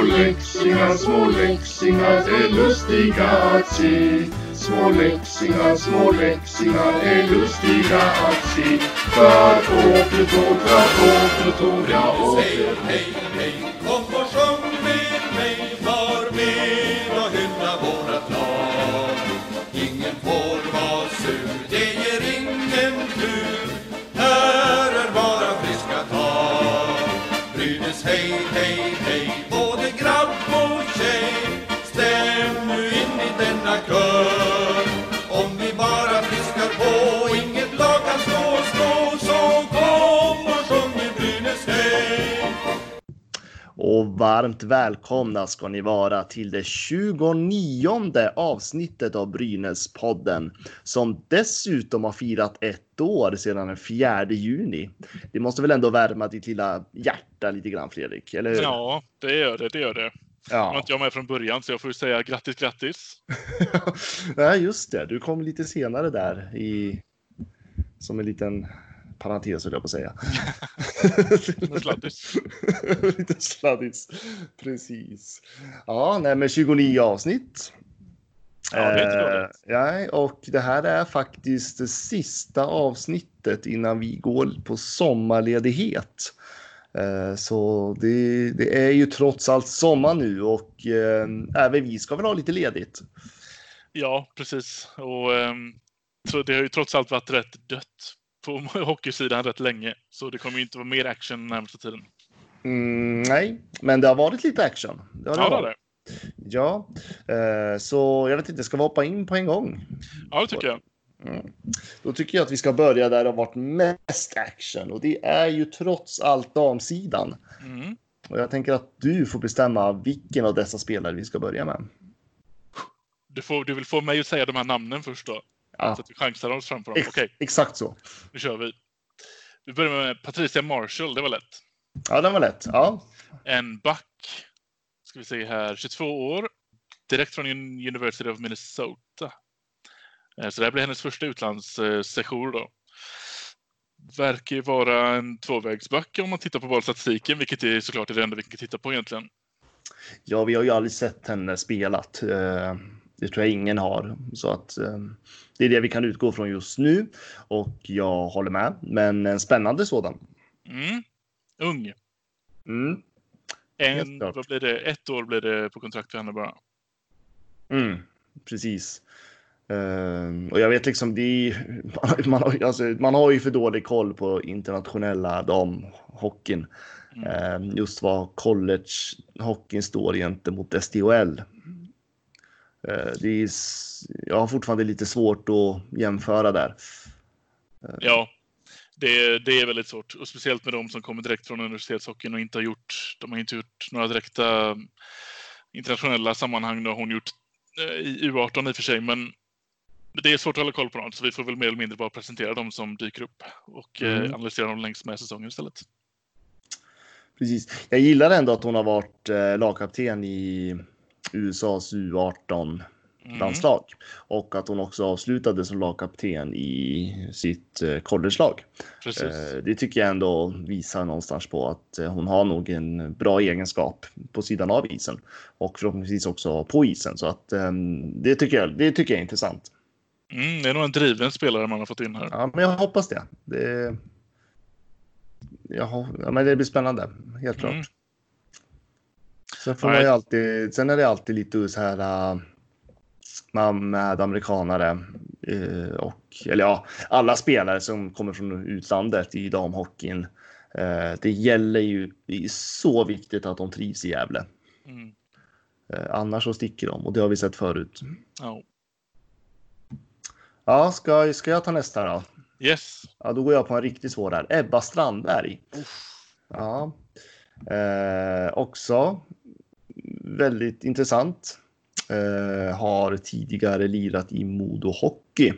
Småläxingar, småläxingar är lustiga att se. Småläxingar, småläxingar är lustiga att se. För återtåg, för återtåg, ja åter. Hej, hej, Och varmt välkomna ska ni vara till det 29 avsnittet av Brynäspodden som dessutom har firat ett år sedan den 4 juni. Det måste väl ändå värma ditt lilla hjärta lite grann Fredrik, eller hur? Ja, det gör det. Det gör det. Nu var ja. inte jag med från början, så jag får säga grattis, grattis. ja, just det. Du kom lite senare där i som en liten parentes höll jag på att säga. En sladdis. Lite sladdis. Precis. Ja, nej, men 29 avsnitt. Ja, det Eh, och det här är faktiskt det sista avsnittet innan vi går på sommarledighet. Eh, Så det, det är ju trots allt sommar nu och eh, även vi ska väl ha lite ledigt. Ja, precis. Och ehm, så det har ju trots allt varit rätt dött på hockeysidan rätt länge. Så det kommer inte vara mer action närmaste tiden. Mm, nej, men det har varit lite action. Det har det Ja, det har det. Ja, eh, så jag vet inte, ska vi hoppa in på en gång? Ja, det tycker jag. Mm. Då tycker jag att vi ska börja där det har varit mest action och det är ju trots allt damsidan. Mm. Och jag tänker att du får bestämma vilken av dessa spelare vi ska börja med. Du, får, du vill få mig att säga de här namnen först då? Ja, Så att vi chansar oss framför dem. ex- Okej, exakt så. nu kör vi. Vi börjar med Patricia Marshall, det var lätt. Ja, den var lätt. Ja, En back. Ska vi se här, 22 år. Direkt från Un- University of Minnesota. Eh, Så det här blir hennes första utlandssession då. Verkar ju vara en tvåvägsback om man tittar på valstatistiken, vilket är såklart det enda vi kan titta på egentligen. ja, vi har ju aldrig sett henne spelat. Det tror jag ingen har. Så att eh, det är det vi kan utgå från just nu. Och jag håller med. Men en spännande sådan. Mm. Ung. Mm. En, vad blir det? Ett år blir det på kontrakt för henne bara. Mm, precis. Ehm, och jag vet liksom, det är, man, har, alltså, man har ju för dålig koll på internationella damhockeyn. Mm. Ehm, just vad collegehockeyn står gentemot SDHL. Uh, det är, jag har fortfarande lite svårt att jämföra där. Ja, det, det är väldigt svårt. Och speciellt med de som kommer direkt från universitetshockeyn och inte har gjort, de har inte gjort några direkta um, internationella sammanhang. Det har hon gjort eh, i U18 i och för sig, men det är svårt att hålla koll på dem, så vi får väl mer eller mindre bara presentera dem som dyker upp och eh, Mm. analysera dem längs med säsongen istället. Precis. Jag gillar ändå att hon har varit eh, lagkapten i USAs U18 Mm. landslag och att hon också avslutade som lagkapten i sitt eh, collegelag. Eh, Det tycker jag ändå visar någonstans på att eh, hon har nog en bra egenskap på sidan av isen och förhoppningsvis också på isen. Så att det tycker jag, det tycker jag är intressant. Mm, det är nog en driven spelare man har fått in här. Ja, men jag hoppas det. Det, ja, men det blir spännande, helt klart. Sen, får man ju alltid, sen är det alltid lite så här äh, man med amerikanare eh, och eller ja, alla spelare som kommer från utlandet i damhockeyn. Eh, det gäller ju, det är så viktigt att de trivs i Gävle. Mm. Eh, annars så sticker de och det har vi sett förut. Ja. Ja, ska, ska jag ta nästa då? Yes. Ja, då går jag på en riktigt svår där. Ebba Strandberg. Ja, eh, också väldigt intressant. Eh, har tidigare lirat i Modo Hockey.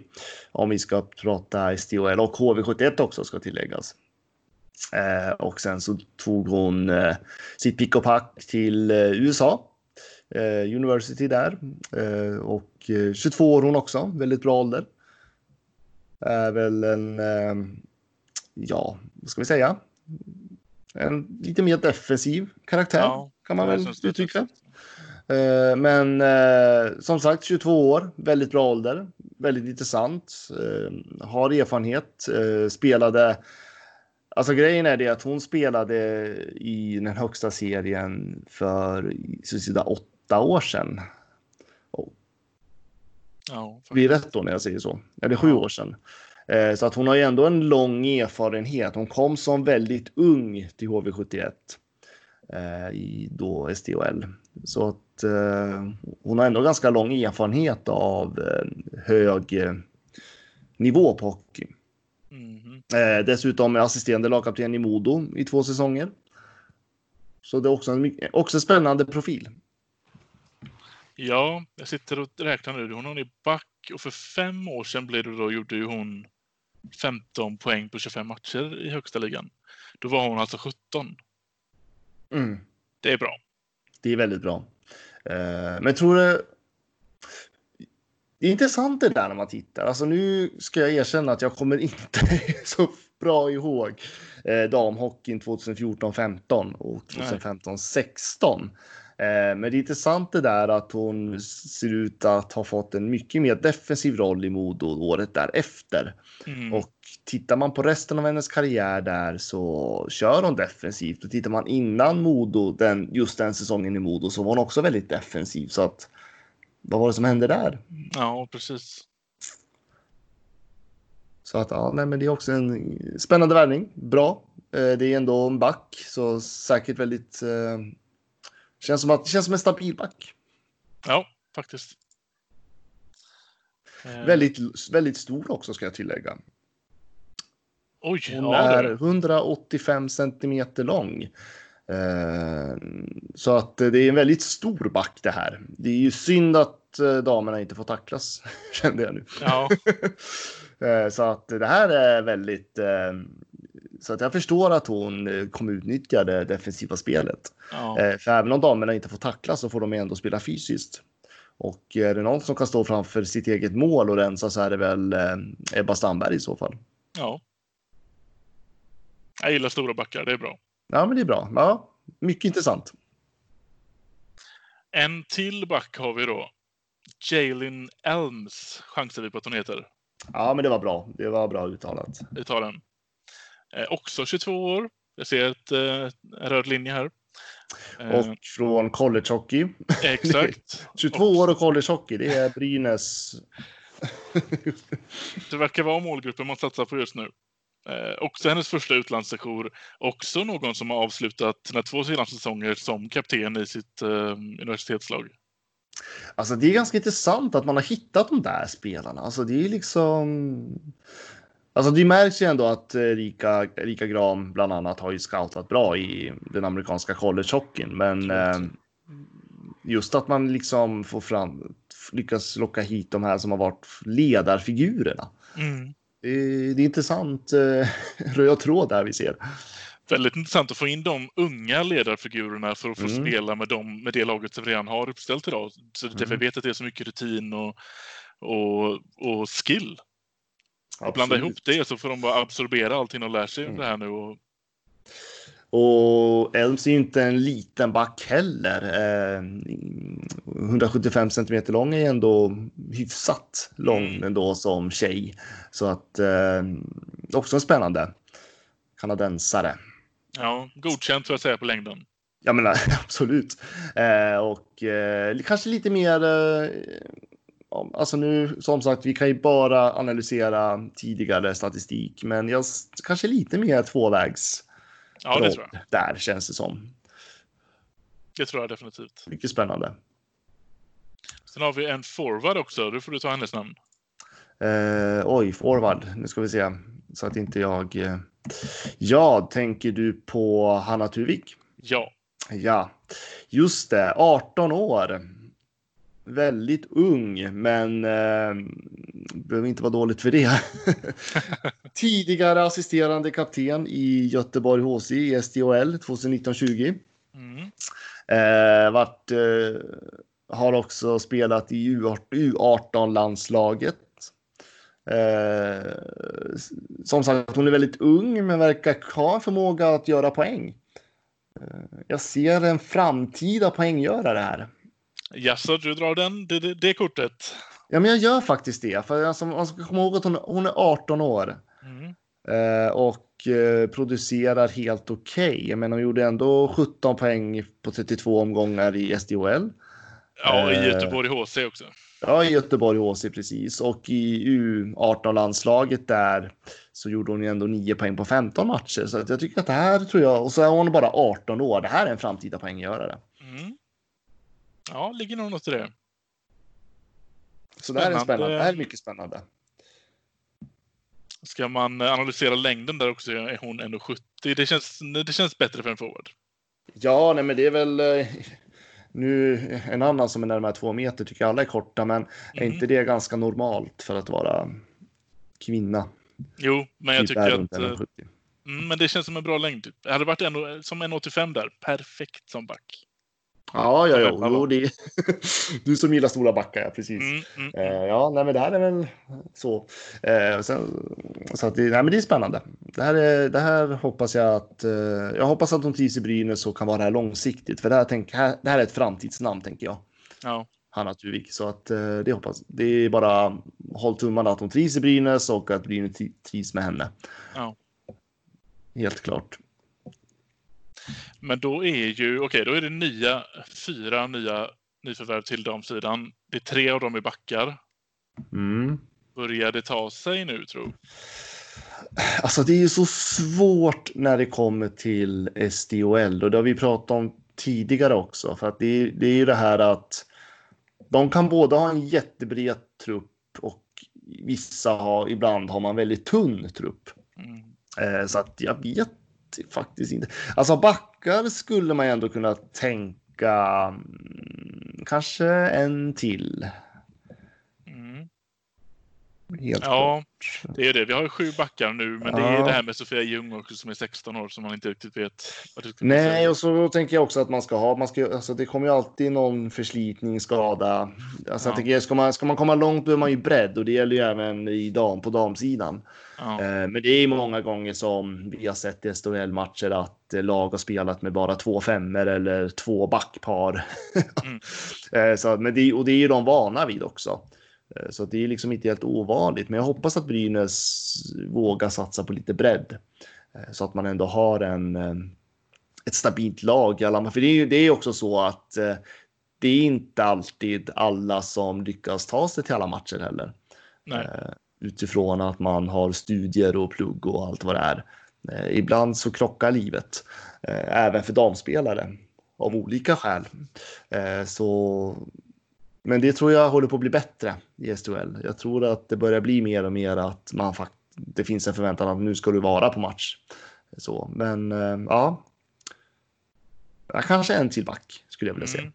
Om vi ska prata SDHL och HV71 också ska tilläggas. Eh, och sen så tog hon eh, sitt pick och pack till eh, USA. Eh, University där. Eh, och eh, 22 år hon också, väldigt bra ålder. Är väl en, eh, ja, vad ska vi säga? En lite mer defensiv karaktär. Ja kan man väl uttrycka det. Eh, Men eh, som sagt, 22 år, väldigt bra ålder, väldigt intressant, eh, har erfarenhet, spelade Alltså grejen är det att hon spelade i den högsta serien för sådär åtta år sedan. Ja, Blir det rätt då när jag säger så? Eller sju Ja. år sedan. Eh, Så att hon har ju ändå en lång erfarenhet. Hon kom som väldigt ung till HV71 eh, i då SDHL. Så att eh, hon har ändå ganska lång erfarenhet av eh, hög eh, nivå på hockey. Eh, dessutom är assisterande lagkapten i Modo i två säsonger. Så det är också en, också en spännande profil. Ja, jag sitter och räknar nu. Hon är back och för fem år sedan blev det då, gjorde ju hon 15 poäng på 25 matcher i högsta ligan. Då var hon alltså 17. Mm. Det är bra. Det är väldigt bra. Eh, men tror det... Det är intressant det där när man tittar. Alltså nu ska jag erkänna att jag kommer inte så bra ihåg eh, damhockeyn 2014-15 och 2015-16. Eh, men det är intressant det där att hon ser ut att ha fått en mycket mer defensiv roll i Modo året därefter. Mm. Och tittar man på resten av hennes karriär där så kör hon defensivt. Och tittar man innan Modo, den, just den säsongen i Modo, så var hon också väldigt defensiv. Så att vad var det som hände där? Ja, precis. Så att ja, nej, men det är också en spännande värvning. Bra. Eh, det är ändå en back, så säkert väldigt. Känns som att känns som en stabil back. Ja, faktiskt. Eh, Väldigt, väldigt stor också ska jag tillägga. Oj, Hon ja, är det är. 185 centimeter lång. Eh, Så att det är en väldigt stor back det här. Det är ju synd att eh, damerna inte får tacklas, kände jag nu. Ja, Så att det här är väldigt... Så att jag förstår att hon eh, kommer utnyttja det defensiva spelet. ja. Eh, För även om damerna inte får tacklas så får de ändå spela fysiskt. Och är det någon som kan stå framför sitt eget mål och rensa så är det väl eh, Ebba Stamberg i så fall. ja. Jag gillar stora backar, det är bra. Ja, men det är bra. Ja, mycket intressant. En till back har vi då. Jalen Elms chansar vi på att hon heter. Ja, men det var bra. Det var bra uttalat. Eh, också 22 år. Jag ser ett, eh, en röd linje här. Eh, Och från collegehockey. exakt. 22 år och collegehockey, det är Brynäs. Det verkar vara målgruppen man satsar på just nu. Eh, också hennes första utlandssejour. Också någon som har avslutat sina två senaste säsonger som kapten i sitt eh, universitetslag. Alltså, det är ganska intressant att man har hittat de där spelarna. Alltså, det är liksom. Alltså, det märks ju ändå att eh, Rika, Rika Gram bland annat har ju scoutat bra i den amerikanska collegehockeyn. Men eh, just att man liksom får fram, lyckas locka hit de här som har varit ledarfigurerna. Mm. Det är, det är intressant eh, röd tråd där vi ser. Väldigt intressant att få in de unga ledarfigurerna för att få Mm. spela med, dem, med det laget som vi redan har uppställt idag. Så Mm. vet att det är så mycket rutin och, och, och skill. Att blanda ihop det så får de bara absorbera allting och lära sig Mm. det här nu. Och, Och Elms är ju inte en liten back heller. Eh, 175 centimeter lång är ändå hyfsat lång Mm. ändå som tjej. Så att eh, också en spännande kanadensare. ja, godkänt får jag säga på längden. Jag menar absolut. Eh, och eh, kanske lite mer. Alltså nu som sagt, vi kan ju bara analysera tidigare statistik, men jag kanske lite mer tvåvägs. Ja, det tror jag. Där känns det som. Det tror jag definitivt. Mycket spännande. Sen har vi en forward också. Då får du ta hennes namn. Eh, oj, forward. Nu ska vi se. Så att inte jag... Eh... Ja, tänker du på Hanna Tuvik? Ja. Ja, just det. 18 år. Väldigt ung, men eh, behöver inte vara dåligt för det. Tidigare assisterande kapten i Göteborg HC i SDHL 2019-20. Mm. Eh, vart, eh, har också spelat i U18-landslaget. Eh, som sagt, hon är väldigt ung men verkar ha förmåga att göra poäng. Jag ser en framtida poänggörare här. Jaså, du drar den, det, det, det kortet? Ja, men jag gör faktiskt det. För alltså, man ska komma ihåg att hon, hon är 18 år. Mm. Eh, och eh, producerar helt okej. Okay. Men hon gjorde ändå 17 poäng på 32 omgångar i SDHL. Ja, i Eh, Göteborg HC också. Ja, i Göteborg HC precis. Och i U18-landslaget där så gjorde hon ju ändå 9 poäng på 15 matcher. Så jag tycker att det här tror jag, och så är hon bara 18 år. Det här är en framtida poänggörare. Ja, ligger nog något i det. Så det här är Spännande. Det här är mycket spännande. Ska man eh, analysera längden där också är hon 1,70. Det känns, det känns bättre för en forward. Ja, nej, men det är väl eh, nu en annan som är närmare två meter tycker alla är korta, men är Mm. inte det ganska normalt för att vara kvinna? Jo, men jag Typ är tycker att... eh, 1,70. Mm, men det känns som en bra längd. Typ. Det hade varit en, som 1,85 där. Perfekt som back. Ja, ja, ja. Jo, det är... Du som gillar stora backar, ja, precis. Mm, mm, Eh, ja, nej, men det här är väl så. Eh, sen, så att det, nej, men det är spännande. Det här, är, det här hoppas jag att. Eh, jag hoppas att de trivs i Brynäs och kan vara här långsiktigt, för det här, tänk, här, det här är ett framtidsnamn tänker jag. ja. Hanna Tuvik, så att eh, det hoppas. Det är bara håll tummarna att hon trivs i Brynäs och att Brynäs tri- trivs med henne. Ja. Helt klart. Men då är ju, okej, då är det nya, fyra nya nyförvärv till damsidan. Det är tre av dem i backar. Mm. Börjar det ta sig nu, tror Alltså det är ju så svårt när det kommer till SDOL och det har vi pratat om tidigare också. För att det är, det är ju det här att de kan både ha en jättebred trupp och vissa har, ibland har man väldigt tunn trupp. mm. Eh, så att jag vet faktiskt inte. Alltså backar skulle man ändå kunna tänka mm, kanske en till. Mm. Helt Ja, klart. det är det. Vi har ju sju backar nu, men det är Ja. det här med Sofia Ljung också som är 16 år som man inte riktigt vet Nej, och så tänker jag också att man ska ha, man ska, alltså det kommer ju alltid någon förslitning, skada. Alltså jag Ja. tänker, ska man, ska man komma långt behöver man ju bredd och det gäller ju även i dam, på damsidan. Ja. Eh, Men det är många gånger som vi har sett i SHL-matcher att eh, lag har spelat med bara två femmer eller två backpar. Mm. Eh, så, men det, och det är ju de vana vid också. Så det är liksom inte helt ovanligt. Men jag hoppas att Brynäs vågar satsa på lite bredd. Så att man ändå har en, ett stabilt lag. För det är ju det är också så att det är inte alltid alla som lyckas ta sig till alla matcher heller Nej utifrån att man har studier och plugg och allt vad det är. Eh, ibland så krockar livet, eh, även för damspelare av olika skäl. Eh, så, men det tror jag håller på att bli bättre i SHL. Jag tror att det börjar bli mer och mer att man fakt det finns en förväntan att nu ska du vara på match. Så, men ja. Ja, Kanske en till back skulle jag vilja se. Mm.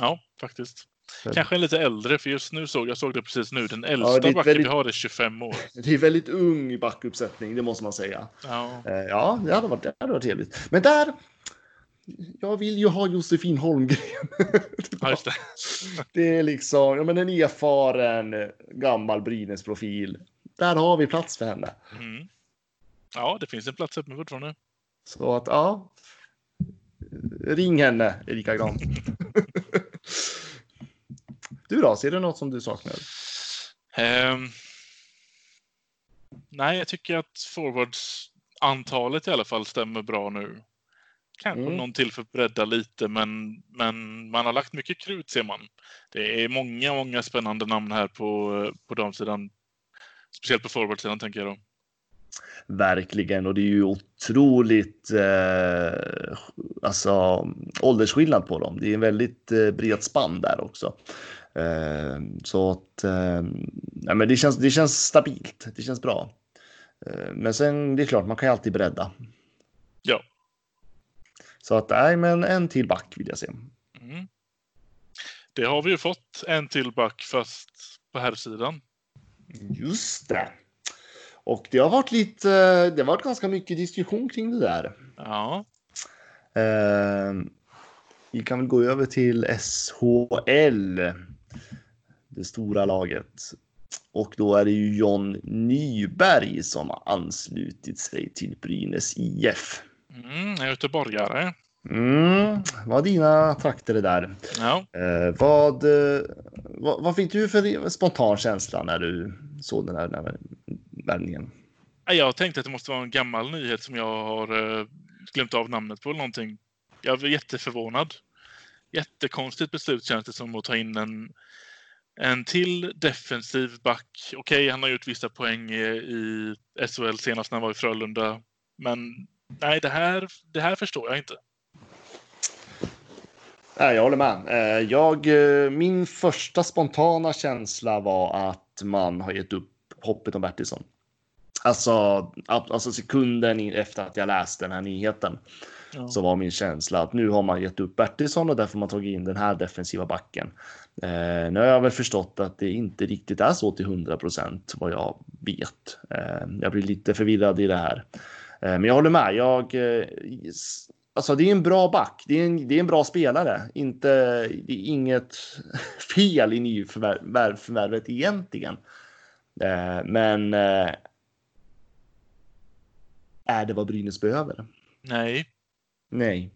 Ja, faktiskt. Kanske en lite äldre, för just nu såg jag såg det precis nu. Den äldsta ett backen väldigt- vi har är 25 år. Det är väldigt ung backuppsättning, det måste man säga. Ja, Eh, Ja, det hade varit, det hade varit trevligt. Men där, jag vill ju ha Josefin Holmgren. ja det. Det är liksom, ja men en erfaren gammal Brynäs-profil. Där har vi plats för henne. Mm. Ja, det finns en plats öppen fortfarande. Så att ja, ring henne Erika Gran. Du då, ser du något som du saknar? Ehm, nej, jag tycker att forwards-antalet i alla fall stämmer bra nu. Kanske Mm. någon till för att bredda lite, men, men man har lagt mycket krut ser man. Det är många, många spännande namn här på, på damsidan. Speciellt på forwardsidan tänker jag då. Verkligen, och det är ju otroligt eh, alltså, åldersskillnad på dem. Det är en väldigt eh, bred spann där också. Eh, så att eh, ja, men det, känns, det känns stabilt. Det känns bra. Eh, men sen det är klart, man kan ju alltid bredda. Ja. Så att nej, men en till back vill jag se. Mm. Det har vi ju fått en till back fast på här sidan. Just det. Och det har varit lite, det har varit ganska mycket diskussion kring det där. Ja, Eh, vi kan väl gå över till SHL. Det stora laget. Och då är det ju John Nyberg som har anslutit sig till Brynäs IF. Mm, göteborgare. Mm, vad dina trakter är där. Ja. Eh, vad, eh, vad, vad fick du för spontan känsla när du såg den här, den här värvningen? Jag tänkte att det måste vara en gammal nyhet som jag har eh, glömt av namnet på eller någonting. Jag var jätteförvånad. Jättekonstigt beslut känns det som att ta in en, en till defensiv back. Okej, okay, han har gjort vissa poäng i SHL senast när han var i Frölunda. Men nej, det här, det här förstår jag inte. Nej, jag håller med. Eh, jag, eh, min första spontana känsla var att man har gett upp hoppet om Bertilsson. Alltså, alltså sekunden efter att jag läste den här nyheten ja. så var min känsla att nu har man gett upp Bertilsson och därför har man tagit in den här defensiva backen. Eh, nu har jag väl förstått att det inte riktigt är så till 100 procent vad jag vet. Eh, jag blir lite förvirrad i det här. Eh, men jag håller med. Jag, eh, alltså det är en bra back. Det är en, det är en bra spelare. Inte, det är inget fel i nyförvärvet egentligen. Eh, men är det vad Brynäs behöver? Nej. Nej.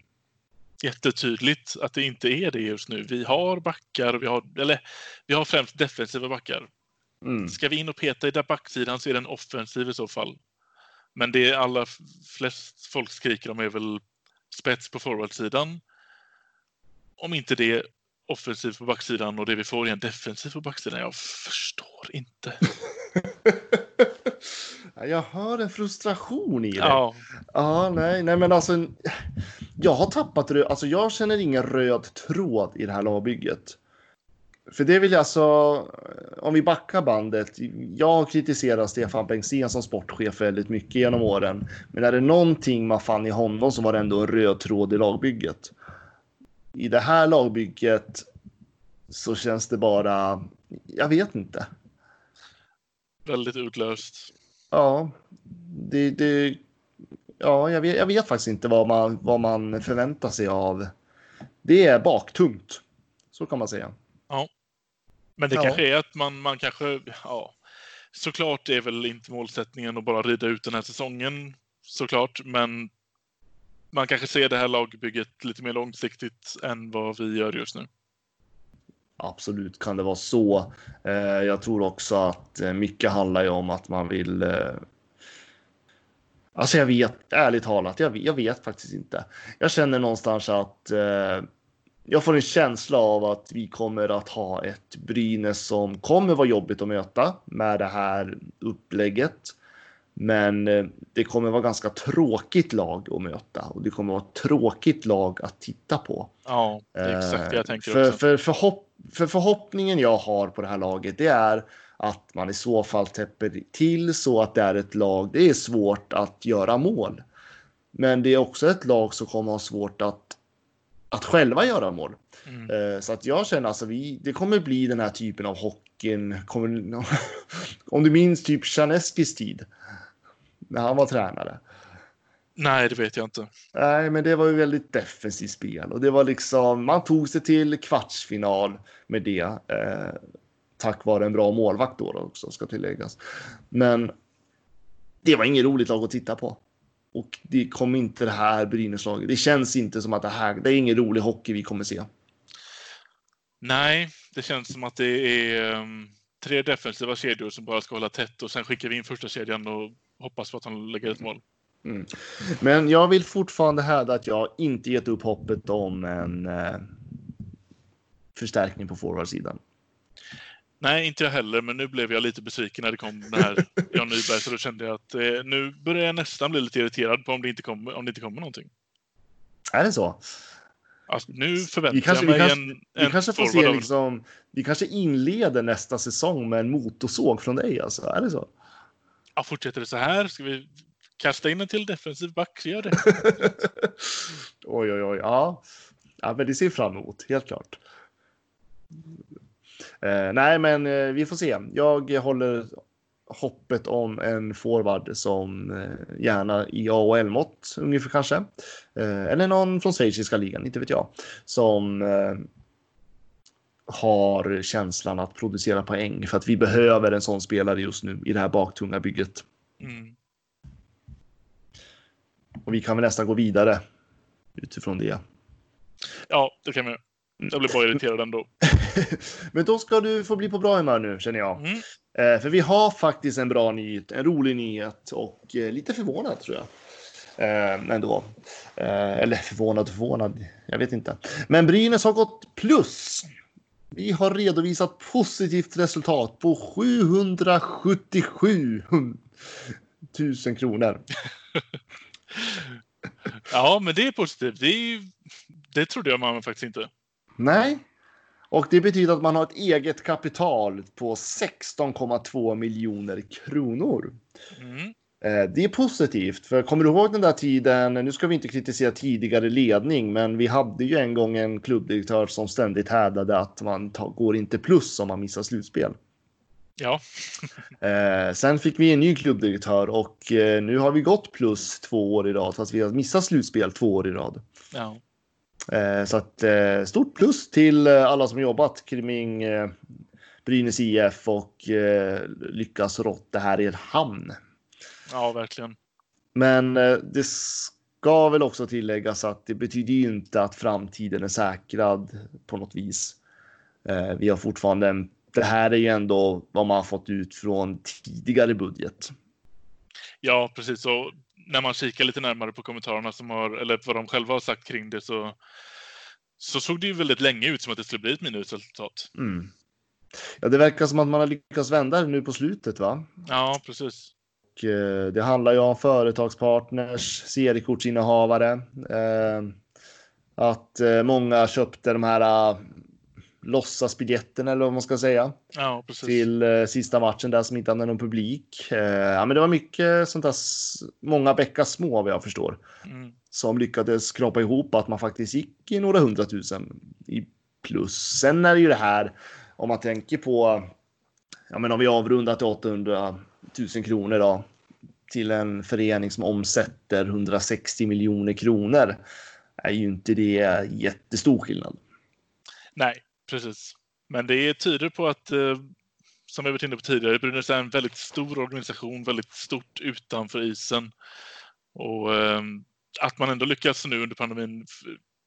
Jättetydligt att det inte är det just nu. Vi har backar, vi har, eller vi har främst defensiva backar. Mm. Ska vi in och peta i där backsidan så är den offensiv i så fall. Men det alla flest folk skriker om är väl spets på forwardsidan. Om inte det offensiv på backsidan och det vi får är en defensiv på backsidan. Jag förstår inte. Jag hör en frustration i det. Ja. Ja, nej, nej, men alltså. Jag har tappat röd, alltså jag känner ingen röd tråd i det här lagbygget. För det vill jag alltså, om vi backar bandet. Jag har kritiserat Stefan Bengtzén som sportchef väldigt mycket genom åren. Men är det någonting man fann i honom så var det ändå en röd tråd i lagbygget. I det här lagbygget så känns det bara, jag vet inte. Väldigt utlöst. Ja, det, det, ja jag, vet, jag vet faktiskt inte vad man, vad man förväntar sig av. Det är baktungt. Så kan man säga. Ja. Men det ja. kanske är att man, man kanske, ja, såklart är väl inte målsättningen att bara rida ut den här säsongen såklart, men man kanske ser det här lagbygget lite mer långsiktigt än vad vi gör just nu. Absolut kan det vara så. Eh, jag tror också att eh, mycket handlar ju om att man vill. Eh, alltså, jag vet ärligt talat. Jag vet, jag vet faktiskt inte. Jag känner någonstans att jag får en känsla av att vi kommer att ha ett Brynäs som kommer vara jobbigt att möta med det här upplägget. Men det kommer vara ganska tråkigt lag att möta och det kommer vara tråkigt lag att titta på. Ja, det är exakt det jag tänker för, också. För, förhopp för förhoppningen jag har på det här laget, det är att man i så fall täpper till så att det är ett lag. Det är svårt att göra mål, men det är också ett lag som kommer ha svårt att att själva göra mål. Mm. Uh, så att jag känner alltså vi, det kommer bli den här typen av hockeyn. Kommer, om du minns typ Chaneskis tid när han var tränare. Nej, det vet jag inte. Nej, men det var ju väldigt defensivt spel och det var liksom man tog sig till kvartsfinal med det. Eh, tack vare en bra målvakt då, också ska tilläggas. Men det var inget roligt lag att titta på. Och det kom inte det här Brynäslaget. Det känns inte som att det här. Det är ingen rolig hockey vi kommer se. Nej, det känns som att det är um, tre defensiva kedjor som bara ska hålla tätt och sen skickar vi in första kedjan och hoppas på att han lägger ett mål. Mm. Men jag vill fortfarande hävda att jag inte gett upp hoppet om en eh, förstärkning på forwardsidan. Nej, inte jag heller, men nu blev jag lite besviken när det kom den här Jan Nyberg, så då kände jag att eh, nu börjar jag nästan bli lite irriterad på om det inte kommer, om det inte kommer någonting. Är det så? Alltså, nu förväntar kanske, jag mig kanske, en, vi en kanske får se liksom, Vi kanske inleder nästa säsong med en motorsåg från dig, alltså. Är det så? Ja, fortsätter det så här? Ska vi Kasta in en till defensiv back, gör det. oj, oj, oj. Ja. ja, men det ser fram emot, helt klart. Eh, nej, men eh, vi får se. Jag håller hoppet om en forward som eh, gärna i AHL-mått ungefär kanske. Eh, eller någon från schweiziska ligan, inte vet jag. Som eh, har känslan att producera poäng för att vi behöver en sån spelare just nu i det här baktunga bygget. Mm. Och vi kan väl nästan gå vidare utifrån det. Ja, det kan vi. Jag blir bara irriterad ändå. Men då ska du få bli på bra humör nu känner jag. Mm. Eh, för vi har faktiskt en bra nyhet, en rolig nyhet och eh, lite förvånad tror jag. Eh, ändå. Eh, eller förvånad förvånad, jag vet inte. Men Brynäs har gått plus. Vi har redovisat positivt resultat på 777 000 kronor. Ja, men det är positivt. Det, är, det trodde jag man faktiskt inte. Nej, och det betyder att man har ett eget kapital på 16,2 miljoner kronor. Mm. Eh, Det är positivt, för kommer du ihåg den där tiden? Nu ska vi inte kritisera tidigare ledning, men vi hade ju en gång en klubbdirektör som ständigt hävdade att man går inte plus om man missar slutspel. Ja, Eh, sen fick vi en ny klubbdirektör och eh, nu har vi gått plus två år i rad, fast vi har missat slutspel två år i rad. ja. Så att stort plus till alla som jobbat kring Brynäs IF och lyckas rått det här i en hamn. Ja verkligen. Men eh, det ska väl också tilläggas att det betyder ju inte att framtiden är säkrad på något vis. Eh, vi har fortfarande en, det här är ju ändå vad man har fått ut från tidigare budget. Ja, precis. Och när man kikar lite närmare på kommentarerna som har, eller vad de själva har sagt kring det så, så såg det ju väldigt länge ut som att det skulle bli ett minusresultat. Mm. Ja, det verkar som att man har lyckats vända det nu på slutet, va? Ja, precis. Och, eh, det handlar ju om företagspartners, seriekortsinnehavare. Eh, att eh, många köpte de här uh, låtsasbiljetterna eller vad man ska säga Ja, till eh, sista matchen där som inte hade någon publik. Eh, ja, men det var mycket sånt där, många bäckar små vad jag förstår, Mm. som lyckades skrapa ihop att man faktiskt gick i några hundratusen i plus. Sen är det ju det här om man tänker på, ja men om vi avrundar till 800 000 kronor då till en förening som omsätter 160 miljoner kronor är ju inte det jättestor skillnad. Nej, precis. Men det tyder på att, eh, som vi varit inne på tidigare, Brynäs är en väldigt stor organisation, väldigt stort utanför isen. Och eh, att man ändå lyckas nu under pandemin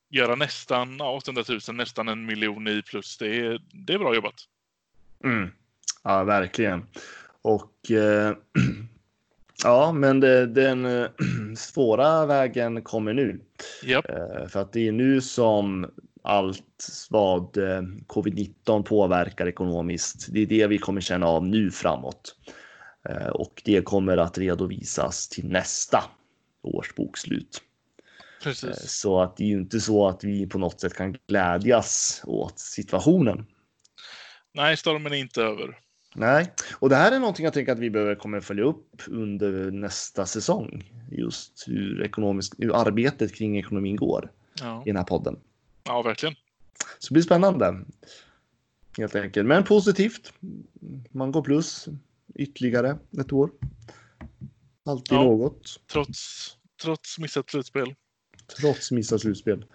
göra nästan ja, 800 000, nästan en miljon i plus, det är, det är bra jobbat. Mm. Ja, verkligen. Och eh, ja, men det, den eh, svåra vägen kommer nu. Japp, Eh, för att det är nu som allt vad eh, covid-19 påverkar ekonomiskt. Det är det vi kommer känna av nu framåt. Eh, och det kommer att redovisas till nästa års bokslut. Eh, precis. Så att det är ju inte så att vi på något sätt kan glädjas åt situationen. Nej, stormen är inte över. Nej, och det här är någonting jag tänker att vi behöver kommer följa upp under nästa säsong. Just hur, ekonomisk, hur arbetet kring ekonomin går Ja, i den här podden. ja verkligen. Så det blir spännande. Helt enkelt. Men positivt. Man går plus ytterligare ett år. Alltid Ja. något. Trots, trots missat slutspel. Trots missat slutspel.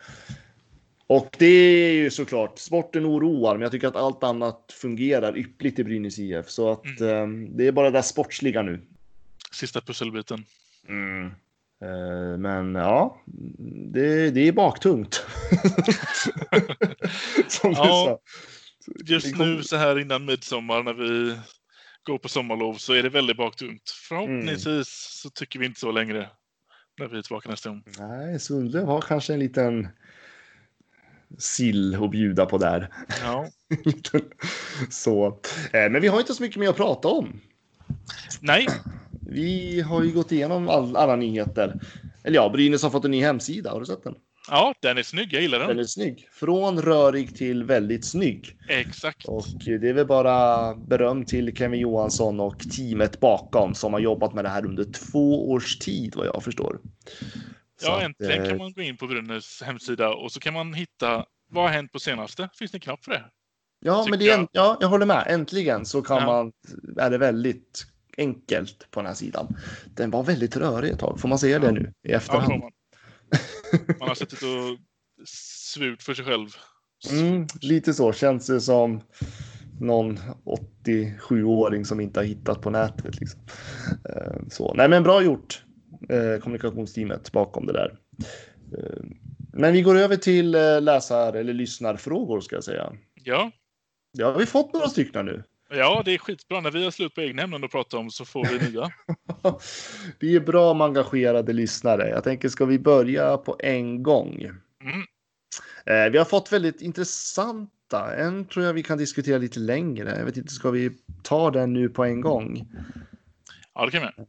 Och det är ju såklart, sporten oroar, men jag tycker att allt annat fungerar yppligt i Brynäs IF. Så att eh, det är bara det där sportsliga nu. Sista pusselbiten. Mm. Eh, men ja, det, det är baktungt. Som du Ja. sa. Just kom- nu så här innan midsommar när vi går på sommarlov så är det väldigt baktungt. Förhoppningsvis så tycker vi inte så längre när vi är tillbaka nästa gång. Nej, Sundlöv har kanske en liten sill att bjuda på där. Ja. så, eh, men vi har inte så mycket mer att prata om. Nej, Vi har ju gått igenom all, alla nyheter. Eller ja, Brynäs har fått en ny hemsida. Har du sett den? ja, den är snygg. Jag gillar Den den. är snygg. Från rörig till väldigt snygg. Exakt. Och det är väl bara beröm till Kevin Johansson och teamet bakom som har jobbat med det här under två års tid vad jag förstår. Ja, att, äntligen eh, kan man gå in på Brynäs hemsida och så kan man hitta vad har hänt på senaste. Finns det en knapp för det? Ja, men det är, en- ja, jag håller med. Äntligen så kan Ja. man, är det väldigt enkelt på den här sidan. Den var väldigt rörig ett tag, får man säga det Ja. nu i Ja, efterhand? man. Man har suttit och svurt för sig själv. Mm, lite så känns det som någon 87-åring som inte har hittat på nätet. Liksom. Eh, Så. Nej, men bra gjort. Eh, kommunikationsteamet bakom det där. Eh, men vi går över till eh, läsar eller lyssnarfrågor ska jag säga. Ja. Det har vi fått några stycken nu. Ja, det är skitbra. När vi har slut på egna ämnen att prata om så får vi nya. det är bra med engagerade lyssnare. Jag tänker, ska vi börja på en gång? Mm. Eh, vi har fått väldigt intressanta. En tror jag vi kan diskutera lite längre. Jag vet inte, ska vi ta den nu på en gång? Ja, det kan vi.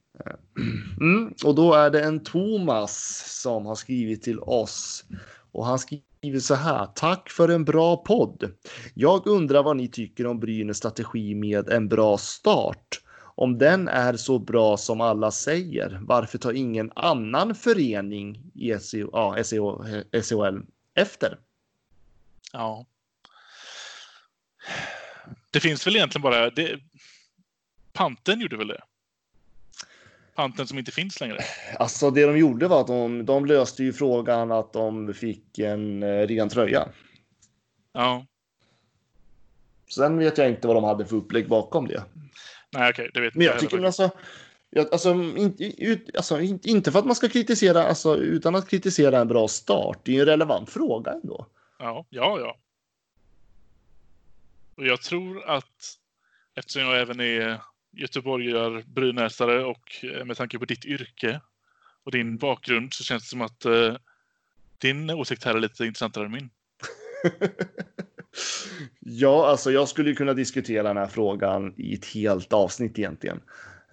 Mm, och då är det en Thomas som har skrivit till oss och han skriver så här. Tack för en bra podd. Jag undrar vad ni tycker om Brynäs strategi med en bra start. Om den är så bra som alla säger, varför tar ingen annan förening i SEO, ja, SEO, SEOL efter? Ja. Det finns väl egentligen bara... Det, panten gjorde väl det? Panten som inte finns längre. Alltså det de gjorde var att de, de löste ju frågan att de fick en eh, ren tröja. Ja. Sen vet jag inte vad de hade för upplägg bakom det. Nej, okej, okay, det vet Men jag, jag tycker alltså, jag, alltså, inte, ut, alltså, inte för att man ska kritisera, alltså, utan att kritisera en bra start. Det är ju en relevant fråga ändå. Ja, ja, ja. Och jag tror att eftersom jag även är göteborgare, brynäsare och eh, med tanke på ditt yrke och din bakgrund så känns det som att uh, din åsikt här är lite intressantare än min. ja, alltså jag skulle kunna diskutera den här frågan i ett helt avsnitt egentligen.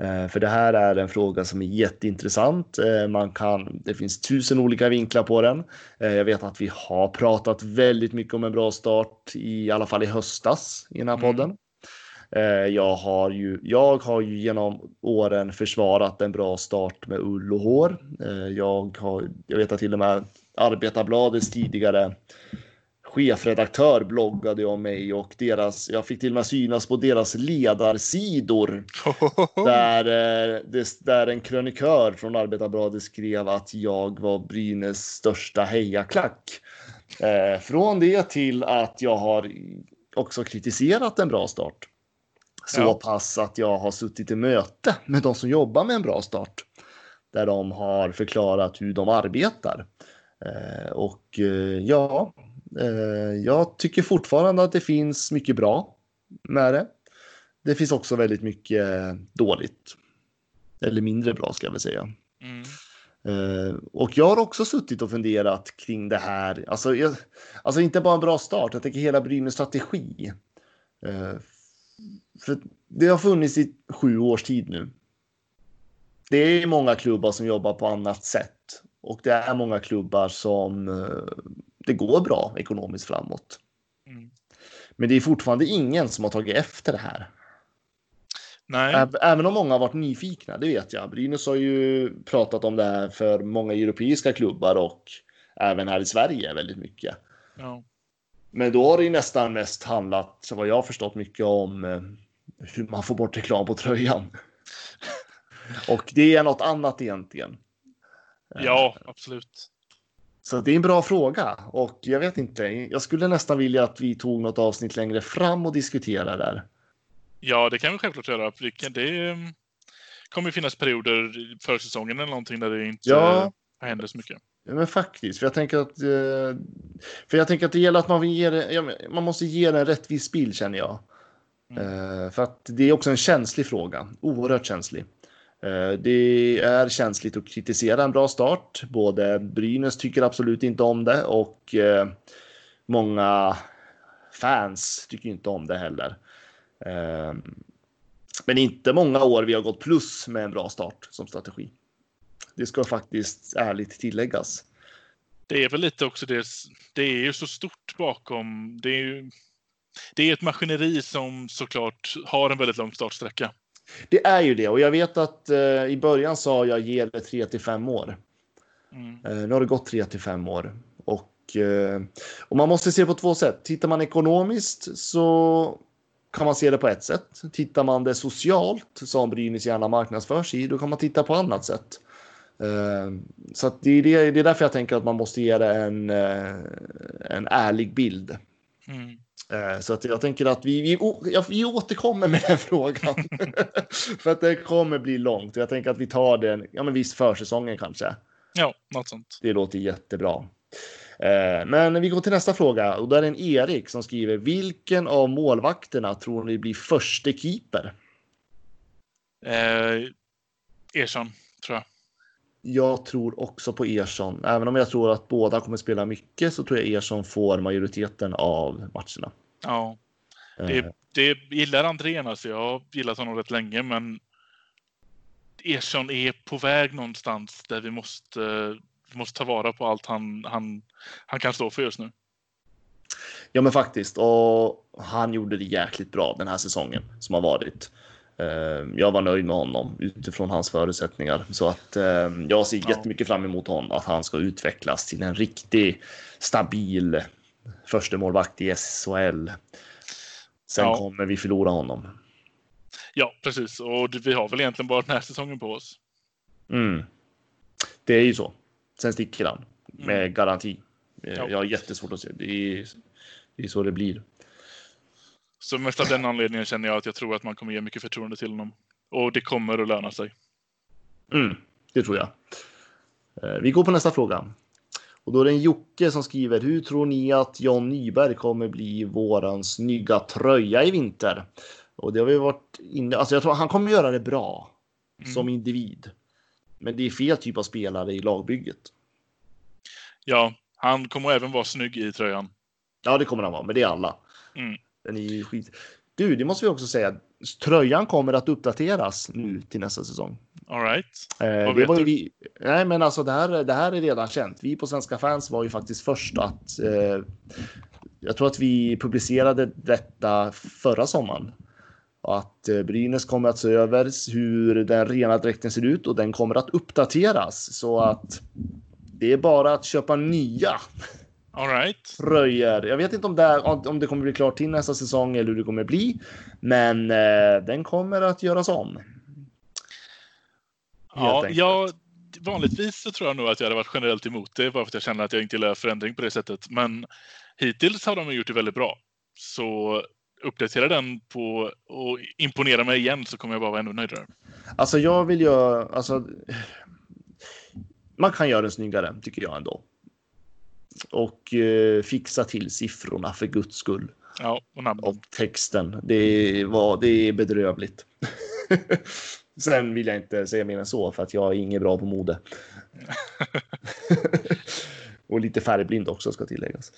Uh, för det här är en fråga som är jätteintressant. Uh, man kan, det finns tusen olika vinklar på den. jag vet att vi har pratat väldigt mycket om en bra start, i alla fall i höstas i den här mm. podden. Eh, jag har, ju, jag har ju genom åren försvarat en bra start med ull och hår. Eh, jag, har, jag vet att till och med Arbetarbladets tidigare chefredaktör bloggade om mig och deras, jag fick till och med synas på deras ledarsidor. där, eh, där en krönikör från Arbetarbladet skrev att jag var Brynäs största hejaklack. från det till att jag har också kritiserat en bra start. Så ja. pass att jag har suttit i möte med de som jobbar med en bra start. Där de har förklarat hur de arbetar. Eh, och eh, ja, eh, jag tycker fortfarande att det finns mycket bra med det. Det finns också väldigt mycket dåligt. Eller mindre bra ska jag väl säga. Mm. Uh, och jag har också suttit och funderat kring det här. Alltså, jag, alltså inte bara en bra start, jag tänker hela Brynäs strategi. Uh, för det har funnits i sju års tid nu. Det är många klubbar som jobbar på annat sätt och det är många klubbar som eh, det går bra ekonomiskt framåt. Mm. Men det är fortfarande ingen som har tagit efter det här. Nej. Även om många har varit nyfikna, det vet jag. Brynäs har ju pratat om det här för många europeiska klubbar och även här i Sverige väldigt mycket. Ja. Men då har det ju nästan mest handlat, så vad jag har förstått, mycket om eh, hur man får bort reklam på tröjan. Och det är något annat egentligen. Ja, absolut. Så det är en bra fråga och jag vet inte. Jag skulle nästan vilja att vi tog något avsnitt längre fram och diskuterade där. Ja, det kan vi självklart göra. Det mm, kommer finnas perioder för säsongen eller någonting där det inte ja. händer så mycket. Men faktiskt, för jag tänker att. Eh, för jag tänker att det gäller att man, ger, man måste ge en rättvis bild känner jag. Mm. Eh, för att det är också en känslig fråga, oerhört känslig. Eh, det är känsligt att kritisera en bra start. Både Brynäs tycker absolut inte om det och många fans tycker inte om det heller. Men inte många år vi har gått plus med en bra start som strategi. Det ska faktiskt ärligt tilläggas. Det är väl lite också det. Det är ju så stort bakom. Det är ju. Det är ett maskineri som såklart har en väldigt lång startsträcka. Det är ju det och jag vet att eh, i början sa jag ge det 3 till 5 år. Mm. Eh, nu har det gått 3 till 5 år och, eh, och man måste se på två sätt. Tittar man ekonomiskt så kan man se det på ett sätt. Tittar man det socialt som Brynäs gärna marknadsför sig då kan man titta på annat sätt. Eh, så det, är det, det är därför jag tänker att man måste ge det en, eh, en ärlig bild. Mm. Eh, Så att jag tänker att vi, vi, vi återkommer med den frågan. För att det kommer bli långt. Jag tänker att vi tar den, ja men visst försäsongen kanske. Ja, något sånt. Det låter jättebra. Men vi går till nästa fråga och där är en Erik som skriver vilken av målvakterna tror ni blir förste keeper? Eh, Ersson, tror jag. Jag tror också på Ersson. Även om jag tror att båda kommer spela mycket så tror jag Ersson får majoriteten av matcherna. Ja, Eh, det, det gillar Andrén. Alltså. Jag har gillat honom rätt länge, men Ersson är på väg någonstans där vi måste, vi måste ta vara på allt han, han, han kan stå för just nu. Ja, men faktiskt. Och han gjorde det jäkligt bra den här säsongen som har varit. Eh, Jag var nöjd med honom utifrån hans förutsättningar så att eh, jag ser Ja. jättemycket fram emot honom att han ska utvecklas till en riktig stabil första målvakt i SHL. Sen Ja. kommer vi förlora honom. Ja, precis. Och vi har väl egentligen bara den här säsongen på oss. Mm. Det är ju så. Sen sticker han med Mm. garanti. Ja. Jag har jättesvårt att se. Det är, det är så det blir. Så mest av den anledningen känner jag att jag tror att man kommer ge mycket förtroende till honom. Och det kommer att löna sig. Mm, det tror jag. Eh, Vi går på nästa fråga. Och då är det en Jocke som skriver. Hur tror ni att John Nyberg kommer bli våran snygga tröja i vinter? Och det har vi varit inne. Alltså jag tror han kommer göra det bra Mm. som individ. Men det är fel typ av spelare i lagbygget. Ja, han kommer även vara snygg i tröjan. Ja, det kommer han vara, men det är alla. Mm. Den är ju skit. Du, det måste vi också säga. Tröjan kommer att uppdateras nu till nästa säsong. All right. Eh, Vad det vet var ju du? vi, nej, men alltså det här, det här är redan känt. Vi på Svenska fans var ju faktiskt först att. Eh, jag tror att vi publicerade detta förra sommaren. Att eh, Brynäs kommer att se över hur den rena dräkten ser ut och den kommer att uppdateras så att det är bara att köpa nya All right. tröjor. Jag vet inte om det, om det kommer bli klart till nästa säsong eller hur det kommer bli, men eh, den kommer att göras om. Ja, jag, vanligtvis så tror jag nog att jag hade varit generellt emot det bara för att jag känner att jag inte gillar förändring på det sättet. Men hittills har de gjort det väldigt bra. Så uppdatera den på och imponera mig igen så kommer jag bara vara ännu nöjdare. Alltså jag vill göra, alltså. Man kan göra den snyggare tycker jag ändå. Och eh, fixa till siffrorna för guds skull. Ja, och. Och texten. Det, var, det är bedrövligt. Sen vill jag inte säga mer än så för att jag är inget bra på mode. Och lite färgblind också ska tilläggas.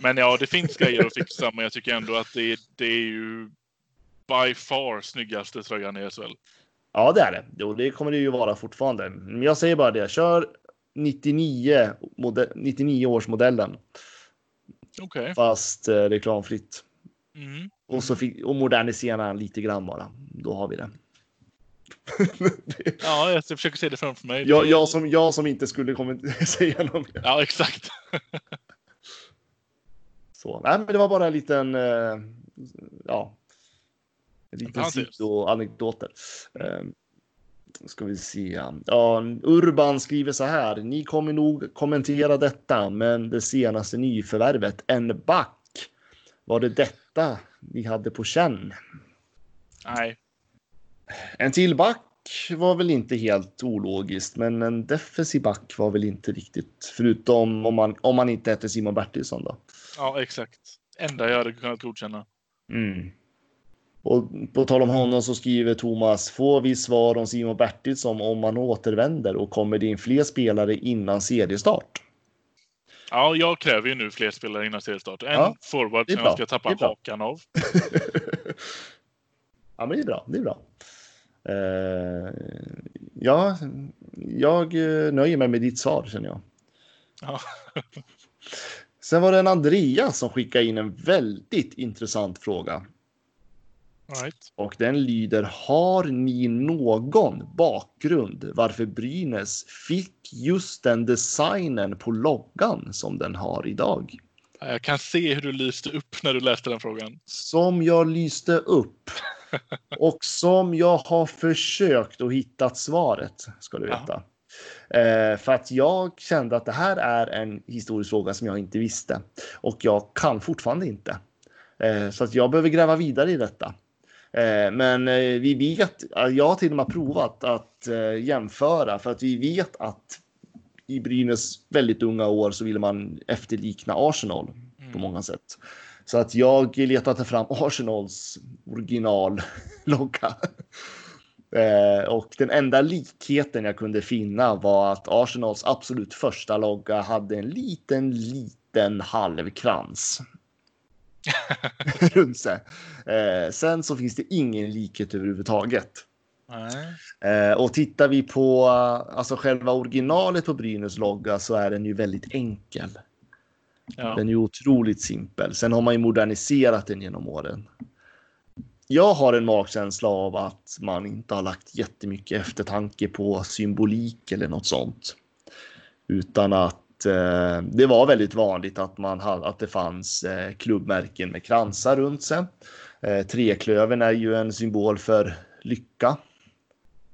Men ja, det finns grejer att fixa, men jag tycker ändå att det, det är ju by far snyggaste tröjan i SHL. Ja, det är det. Jo, det kommer det ju vara fortfarande. Men jag säger bara det. Kör 99, mode, 99 års modellen Okej. fast eh, reklamfritt. Mm. Och, så fick, och modernisera den lite grann bara. Då har vi det. Ja, jag försöker se det framför mig. jag, jag, som, jag som inte skulle komma säga något mer. Ja, exakt. Så, nej, men det var bara en liten, eh, ja, en liten sidoanekdoter. Eh, ska vi se. Ja, Urban skriver så här. Ni kommer nog kommentera detta, men det senaste nyförvärvet, en back. Var det detta ni hade på känn? Nej, En till back var väl inte helt ologiskt, men en defensiv back var väl inte riktigt, förutom om man, om man inte hette Simon Bertilsson då. ja exakt. Enda jag hade kunnat godkänna. Mm. Och på tal om honom så skriver Thomas, får vi svar om Simon Bertilsson om man återvänder och kommer det in fler spelare innan seriestart? Ja, jag kräver ju nu fler spelare innan seriestart. En Ja, forward som jag ska tappa hakan av. ja, men det är bra. Det är bra. Eh, ja, jag eh, nöjer mig med ditt svar känner jag. Ja. Sen var det en Andreas som skickade in en väldigt intressant fråga. Right. Och den lyder, har ni någon bakgrund varför Brynäs fick just den designen på loggan som den har idag? Jag kan se hur du lyste upp när du läste den frågan. Som jag lyste upp och som jag har försökt och hittat svaret, ska du veta. Eh, för att jag kände att det här är en historisk fråga som jag inte visste och jag kan fortfarande inte. Eh, så att jag behöver gräva vidare i detta. Eh, men eh, vi vet, jag har till och med provat att eh, jämföra för att vi vet att i Brynäs väldigt unga år så ville man efterlikna Arsenal på Mm. många sätt. Så att jag letade fram Arsenals originallogga. Eh, och den enda likheten jag kunde finna var att Arsenals absolut första logga hade en liten, liten halvkrans. runt sig. Eh, sen så finns det ingen likhet överhuvudtaget. Eh, och tittar vi på alltså själva originalet på Brynäs logga så är den ju väldigt enkel. Ja. Den är otroligt simpel. Sen har man ju moderniserat den genom åren. Jag har en magkänsla av att man inte har lagt jättemycket eftertanke på symbolik eller något sånt. Utan att eh, det var väldigt vanligt att, man hade, att det fanns eh, klubbmärken med kransar runt sig. Eh, treklövern är ju en symbol för lycka.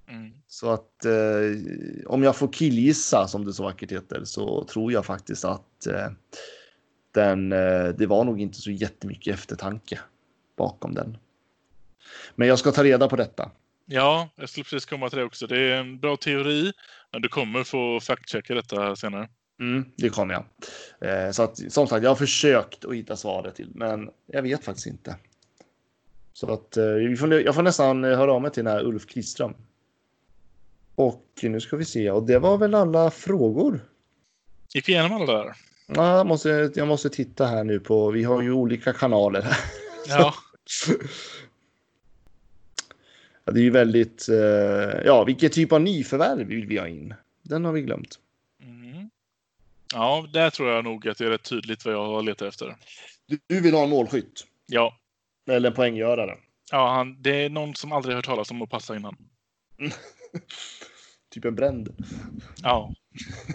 Mm. Så att eh, om jag får killgissa som det så vackert heter så tror jag faktiskt att eh, den, eh, det var nog inte så jättemycket eftertanke bakom den. Men jag ska ta reda på detta. Ja, jag skulle precis komma till det också. Det är en bra teori, men du kommer få fact-checka detta senare. Mm, det kommer jag. Eh, så att som sagt, jag har försökt att hitta svaret till, men jag vet faktiskt inte. Så att eh, vi får, jag får nästan eh, höra av mig till den här Ulf Kriström. Och nu ska vi se, och det var väl alla frågor. Gick vi igenom alla där? Ja, jag, måste, jag måste titta här nu på, vi har ju olika kanaler här. Ja. Ja, det är ju väldigt, eh, ja, vilken typ av nyförvärv vill vi ha in? Den har vi glömt. Ja, där tror jag nog att det är rätt tydligt vad jag letar efter. Du, vill ha en målskytt Ja, eller en poänggörare. ja han, det är någon som aldrig hört talas om att passa innan. Typ en bränd. Ja,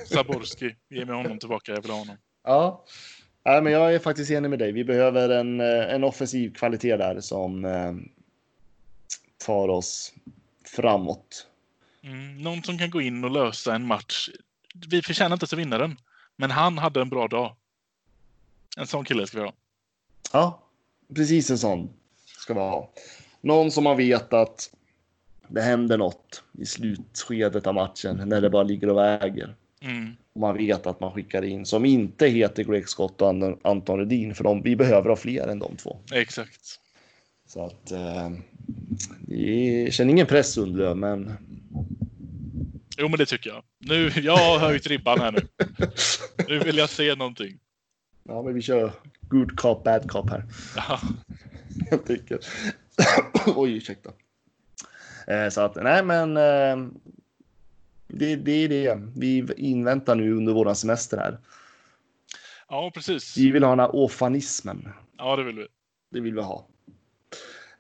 Zaborski. Ge mig honom tillbaka, jag vill ha honom. Ja, Nej, men jag är faktiskt enig med dig. Vi behöver en, eh, en offensiv kvalitet där som eh, tar oss framåt. Mm, någon som kan gå in och lösa en match. Vi förtjänar inte att vinna den, men han hade en bra dag. En sån kille ska vi ha. Ja, precis en sån ska vi ha. Någon som man vet att det händer något i slutskedet av matchen när det bara ligger och väger. Mm. Man vet att man skickar in som inte heter Greg Scott och An- Anton Redin för de, vi behöver ha fler än de två. Exakt. Så att eh, jag känner ingen press det, men Jo, men det tycker jag. Nu, jag har höjt ribban här nu. Nu vill jag se någonting. ja, men vi kör good cop, bad cop här. Ja, helt enkelt. Oj, ursäkta. Eh, så att nej, men eh, det, det är det. Vi inväntar nu under våran semester här. ja precis. Vi vill ha den här ofanismen. Ja, det vill vi. Det vill vi ha.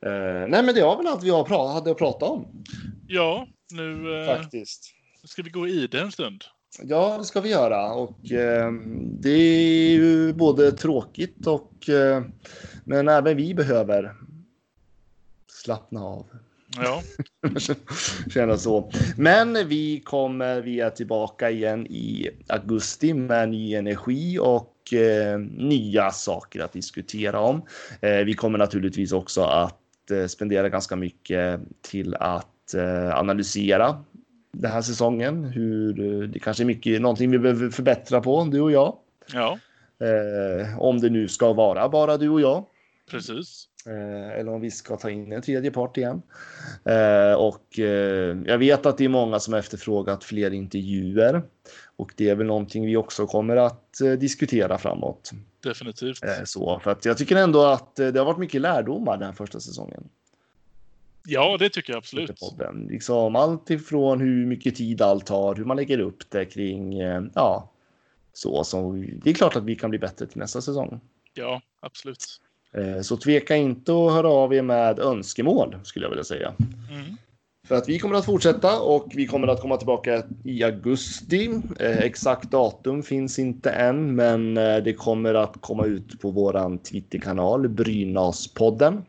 Eh, nej, men det var väl allt vi har pra- hade att prata om Ja, nu faktiskt. Ska vi gå i det en stund. Ja, det ska vi göra och eh, det är ju både tråkigt och eh, men även vi behöver slappna av. Ja, Känna så. Men vi kommer, vi är tillbaka igen i augusti med ny energi och eh, nya saker att diskutera om. Eh, vi kommer naturligtvis också att eh, spendera ganska mycket till att eh, analysera den här säsongen. Hur eh, det kanske är mycket någonting vi behöver förbättra på, du och jag. ja Eh, om det nu ska vara bara du och jag. precis. Eh, eller om vi ska ta in en tredje part igen. Eh, och eh, jag vet att det är många som efterfrågat fler intervjuer och det är väl någonting vi också kommer att eh, diskutera framåt. Definitivt. Så för att jag tycker ändå att det har varit mycket lärdomar den första säsongen. Ja, det tycker jag absolut. podden. Liksom allt ifrån hur mycket tid allt tar, hur man lägger upp det kring eh, ja, så som det är klart att vi kan bli bättre till nästa säsong. Ja, absolut. Eh, Så tveka inte att höra av er med önskemål skulle jag vilja säga. Mm. För att vi kommer att fortsätta och vi kommer att komma tillbaka i augusti. Eh, exakt datum finns inte än, men det kommer att komma ut på våran Twitterkanal Brynäspodden.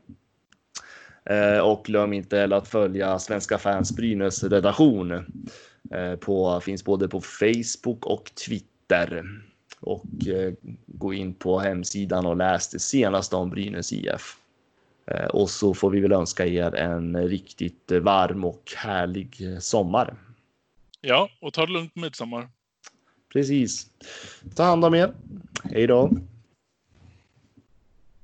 Eh, och glöm inte heller att följa Svenska fans Brynäs redaktion Eh, på, finns både på Facebook och Twitter. Och eh, gå in på hemsidan och läs det senaste om Brynäs IF. Och så får vi väl önska er en riktigt varm och härlig sommar. Ja, och ta det lugnt med midsommar. Precis. Ta hand om er. Hej då.